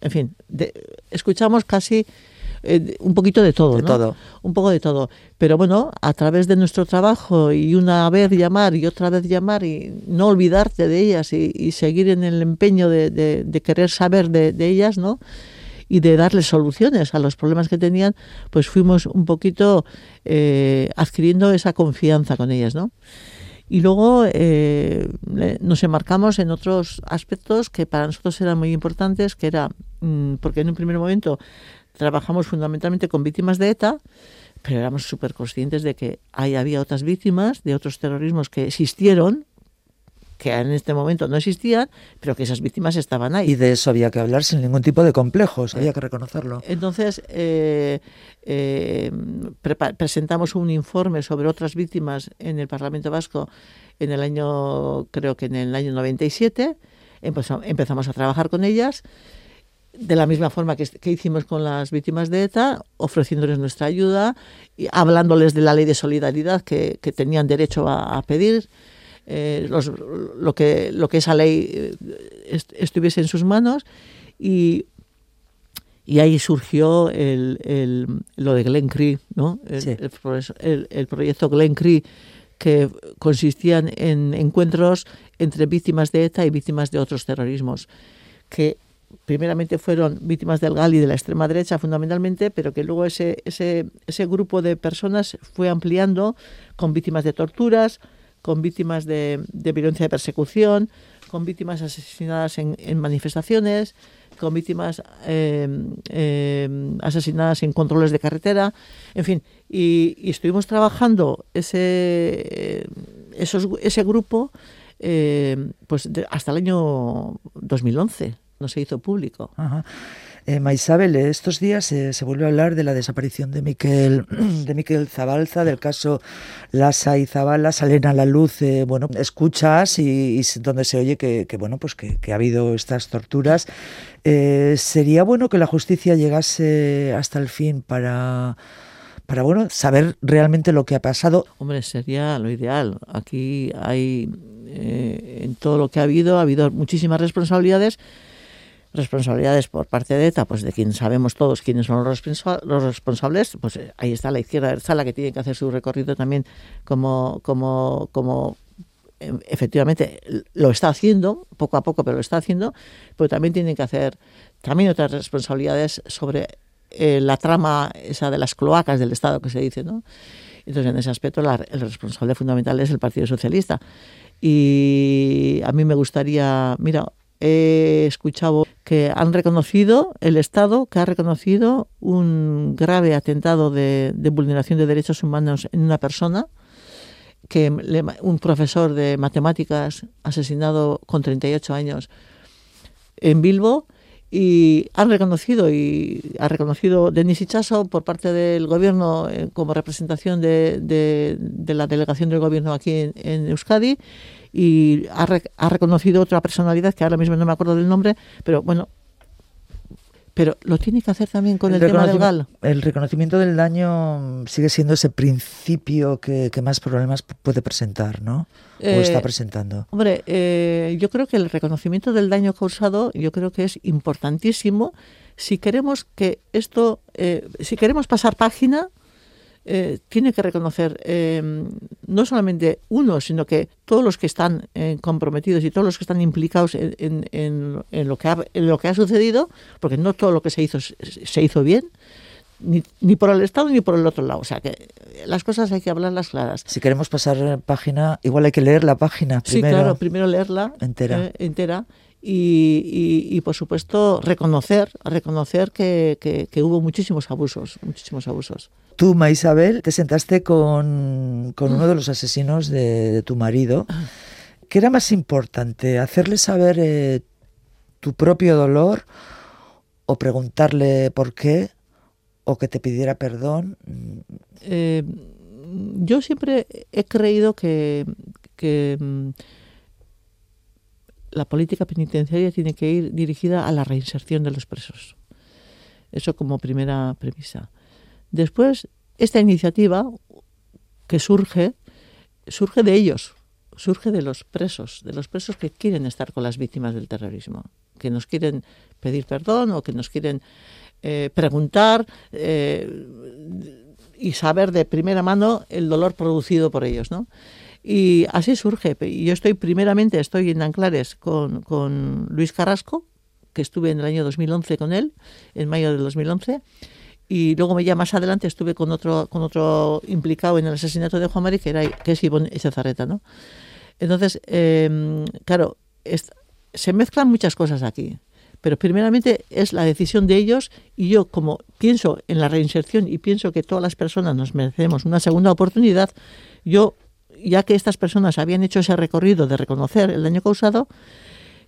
en fin, de, escuchamos casi eh, un poquito de todo, De ¿no? todo. Un poco de todo. Pero bueno, a través de nuestro trabajo y una vez llamar y otra vez llamar y no olvidarte de ellas y, y seguir en el empeño de, querer saber de ellas, ¿no? Y de darles soluciones a los problemas que tenían, pues fuimos un poquito eh, adquiriendo esa confianza con ellas, ¿no? Y luego eh, nos enmarcamos en otros aspectos que para nosotros eran muy importantes, que era, mmm, porque en un primer momento trabajamos fundamentalmente con víctimas de ETA, pero éramos súper conscientes de que ahí había otras víctimas de otros terrorismos que existieron, que en este momento no existían, pero que esas víctimas estaban ahí. Y de eso había que hablar sin ningún tipo de complejos, había que reconocerlo. Entonces, eh, eh, pre presentamos un informe sobre otras víctimas en el Parlamento Vasco en el año, creo que en el año 97, empezamos, empezamos a trabajar con ellas de la misma forma que, que, hicimos con las víctimas de ETA, ofreciéndoles nuestra ayuda, y hablándoles de la ley de solidaridad que, que tenían derecho a, a pedir, eh, los, lo, que, lo que esa ley eh, est estuviese en sus manos y, y ahí surgió el, el, lo de Glen Cree, ¿no? el, sí. el, el, proyecto Glen Cree que consistían en encuentros entre víctimas de ETA y víctimas de otros terrorismos, que primeramente fueron víctimas del GAL y de la extrema derecha fundamentalmente, pero que luego ese, ese, ese grupo de personas fue ampliando con víctimas de torturas, con víctimas de, violencia de persecución, con víctimas asesinadas en, en manifestaciones, con víctimas eh, asesinadas en controles de carretera, en fin, y, y estuvimos trabajando ese, ese grupo eh, pues de, hasta el año 2011, no se hizo público. Eh, Maisabel, estos días eh, se vuelve a hablar de la desaparición de Miquel, de Miquel Zabalza, del caso Lasa y Zabala, salen a la luz, eh, bueno, escuchas y, donde se oye que, bueno, pues que, ha habido estas torturas. Eh, sería bueno que la justicia llegase hasta el fin para para bueno saber realmente lo que ha pasado. Hombre, sería lo ideal. Aquí hay eh, en todo lo que ha habido ha habido muchísimas responsabilidades responsabilidades por parte de ETA, pues de quien sabemos todos quiénes son los, responsa los responsables, pues eh, ahí está la izquierda sala que tiene que hacer su recorrido también como, como, como eh, efectivamente lo está haciendo, poco a poco, pero lo está haciendo, pero también tienen que hacer también otras responsabilidades sobre eh, la trama esa de las cloacas del Estado que se dice, ¿no? Entonces, en ese aspecto, la, el responsable fundamental es el Partido Socialista. Y a mí me gustaría, mira, he escuchado que han reconocido, el Estado, que ha reconocido un grave atentado de, de vulneración de derechos humanos en una persona, que un profesor de matemáticas asesinado con 38 años en Bilbo, y han reconocido y ha reconocido Denis Ichaso por parte del gobierno eh, como representación de, de, la delegación del gobierno aquí en Euskadi y ha, re, ha, reconocido otra personalidad que ahora mismo no me acuerdo del nombre, pero bueno, pero lo tiene que hacer también con el, el tema del GAL. El reconocimiento del daño sigue siendo ese principio que, que más problemas puede presentar, ¿no? O eh, está presentando. Hombre, eh, yo creo que el reconocimiento del daño causado, yo creo que es importantísimo si queremos que esto, eh, si queremos pasar página, eh, tiene que reconocer eh, no solamente uno, sino que todos los que están eh, comprometidos y todos los que están implicados en, en, en, lo que ha, en lo que ha sucedido, porque no todo lo que se hizo se hizo bien, ni, ni, por el Estado ni por el otro lado. O sea que las cosas hay que hablarlas claras. Si queremos pasar página, igual hay que leer la página primero. Sí, claro, primero leerla entera. Eh, entera y, y, y, por supuesto reconocer, reconocer que, que, que, hubo muchísimos abusos, muchísimos abusos. Tú, Ma Isabel, te sentaste con, con uno de los asesinos de, de, tu marido. ¿Qué era más importante? ¿Hacerle saber eh, tu propio dolor o preguntarle por qué o que te pidiera perdón? Eh, yo siempre he creído que, que la política penitenciaria tiene que ir dirigida a la reinserción de los presos. Eso como primera premisa. Después, esta iniciativa que surge, surge de ellos, surge de los presos, de los presos que quieren estar con las víctimas del terrorismo, que nos quieren pedir perdón o que nos quieren eh, preguntar eh, y saber de primera mano el dolor producido por ellos, ¿no? Y así surge. Yo estoy, primeramente, estoy en Anclares con, con Luis Carrasco, que estuve en el año 2011 con él, en mayo del 2011. Y luego ya más adelante estuve con otro, con otro implicado en el asesinato de Juan Mari, que, era, que es Ivonne Echezarreta, ¿no? Entonces, eh, claro, es, se mezclan muchas cosas aquí. Pero primeramente es la decisión de ellos y yo como pienso en la reinserción y pienso que todas las personas nos merecemos una segunda oportunidad, yo ya que estas personas habían hecho ese recorrido de reconocer el daño causado,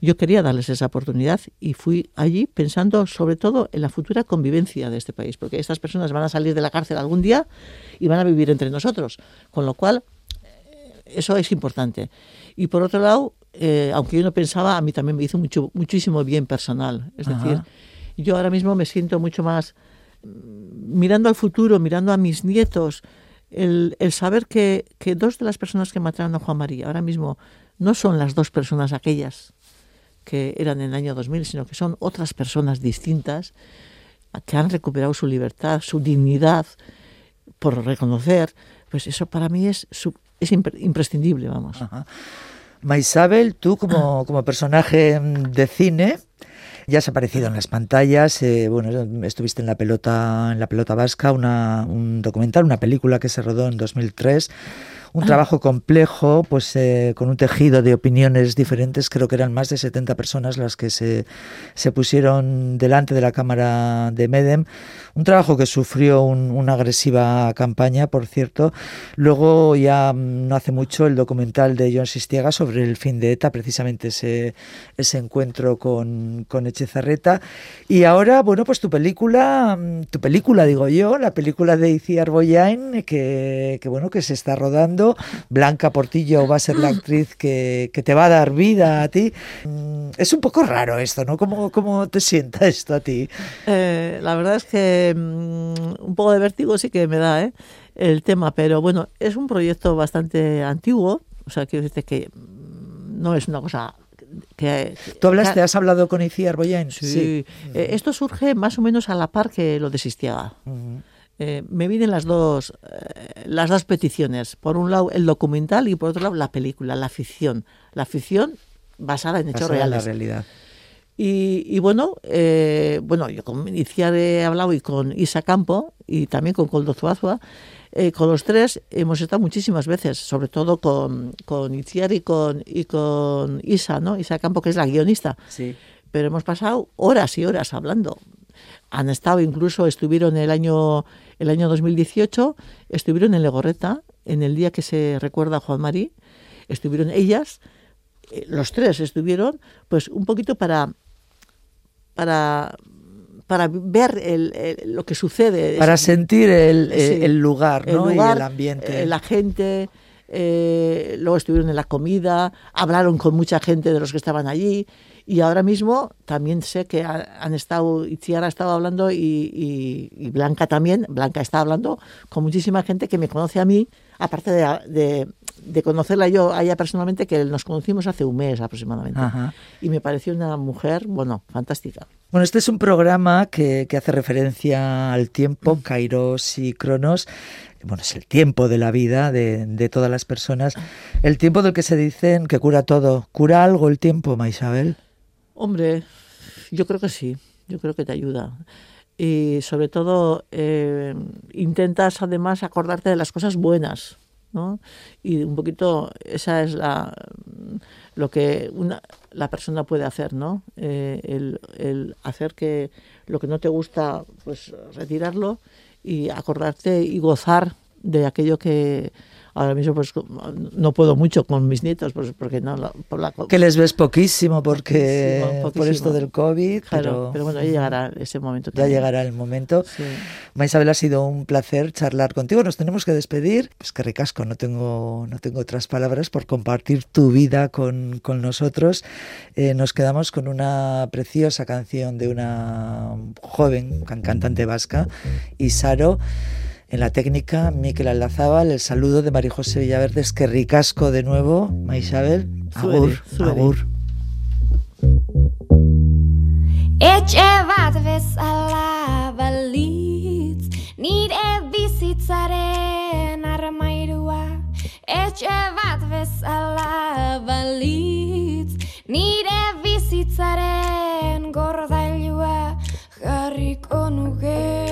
yo quería darles esa oportunidad y fui allí pensando sobre todo en la futura convivencia de este país, porque estas personas van a salir de la cárcel algún día y van a vivir entre nosotros, con lo cual eh, eso es importante. Y por otro lado, eh, aunque yo no pensaba, a mí también me hizo mucho, muchísimo bien personal. Es Ajá. decir, yo ahora mismo me siento mucho más mm, mirando al futuro, mirando a mis nietos, el, el saber que, que, dos de las personas que mataron a Juan María ahora mismo no son las dos personas aquellas que eran en el año 2000, sino que son otras personas distintas que han recuperado su libertad, su dignidad, por reconocer, pues eso para mí es, es imprescindible, vamos. Ajá. Maisabel, tú como, como personaje de cine, ya has aparecido en las pantallas, eh, bueno, estuviste en la pelota, en la pelota vasca, una, un documental, una película que se rodó en 2003 un trabajo complejo, pues eh, con un tejido de opiniones diferentes. Creo que eran más de 70 personas las que se, se pusieron delante de la Cámara de Medem. Un trabajo que sufrió un, una agresiva campaña, por cierto. Luego, ya no hace mucho, el documental de John Sistiega sobre el fin de ETA, precisamente ese, ese encuentro con, con Echezarreta. Y ahora, bueno, pues tu película, tu película, digo yo, la película de Iciar Boyain, que, que bueno, que se está rodando Blanca Portillo va a ser la actriz que, que, te va a dar vida a ti. Mm, es un poco raro esto, ¿no? ¿Cómo, cómo te sienta esto a ti? Eh, la verdad es que um, un poco de vértigo sí que me da ¿eh? el tema, pero bueno, es un proyecto bastante antiguo, o sea, quiero decirte que no es una cosa que, Tú hablaste, has hablado con Iciar Boyain. Sí. sí. Eh, esto surge más o menos a la par que lo de Sistiaga. Uh -huh eh, me vienen las dos, eh, las dos peticiones. Por un lado el documental y por otro lado la película, la ficción. La ficción basada en hechos basada reales. En la realidad. Y, y bueno, eh, bueno, yo con Iniciar he hablado y con Isa Campo y también con Coldo Zuazua. Eh, con los tres hemos estado muchísimas veces, sobre todo con, con Itziar y con, y con Isa, ¿no? Isa Campo, que es la guionista. Sí. Pero hemos pasado horas y horas hablando. Han estado, incluso estuvieron el año, el año 2018, estuvieron en Legorreta, en el día que se recuerda a Juan Marí, estuvieron ellas, eh, los tres estuvieron, pues un poquito para, para, para ver el, el, lo que sucede. Para sentir el, sí, el lugar, ¿no? el lugar, y el ambiente. Eh, la gente, eh, luego estuvieron en la comida, hablaron con mucha gente de los que estaban allí. Y ahora mismo también sé que han estado, Itziar ha estado hablando y, y, y, Blanca también, Blanca está hablando con muchísima gente que me conoce a mí, aparte de, de, de conocerla yo a ella personalmente, que nos conocimos hace un mes aproximadamente. Ajá. Y me pareció una mujer, bueno, fantástica. Bueno, este es un programa que, que hace referencia al tiempo, Kairos y Cronos. bueno, es el tiempo de la vida de, de, todas las personas, el tiempo del que se dicen que cura todo. ¿Cura algo el tiempo, Maisabel? Hombre, yo creo que sí, yo creo que te ayuda. Y sobre todo eh, intentas además acordarte de las cosas buenas, ¿no? Y un poquito esa es la lo que una, la persona puede hacer, ¿no? Eh, el, el hacer que lo que no te gusta, pues retirarlo y acordarte y gozar de aquello que ahora mismo pues no puedo mucho con mis nietos pues porque no por la, que les ves poquísimo porque poquísimo, poquísimo. por esto del covid claro, pero, pero bueno ya llegará ese momento ya llegará el momento. Sí. Maisabel ha sido un placer charlar contigo. Nos tenemos que despedir. Pues que ricasco no tengo no tengo otras palabras por compartir tu vida con, con nosotros. Eh, nos quedamos con una preciosa canción de una joven cantante vasca Isaro en la técnica, Miquel Aldazábal, el saludo de María José Villaverdes, que ricasco de nuevo, Maisabel, agur, zueri. agur. Etxe bat bezala balitz, nire bizitzaren armairua. Etxe bat bezala balitz, nire bizitzaren gordailua jarriko nuke.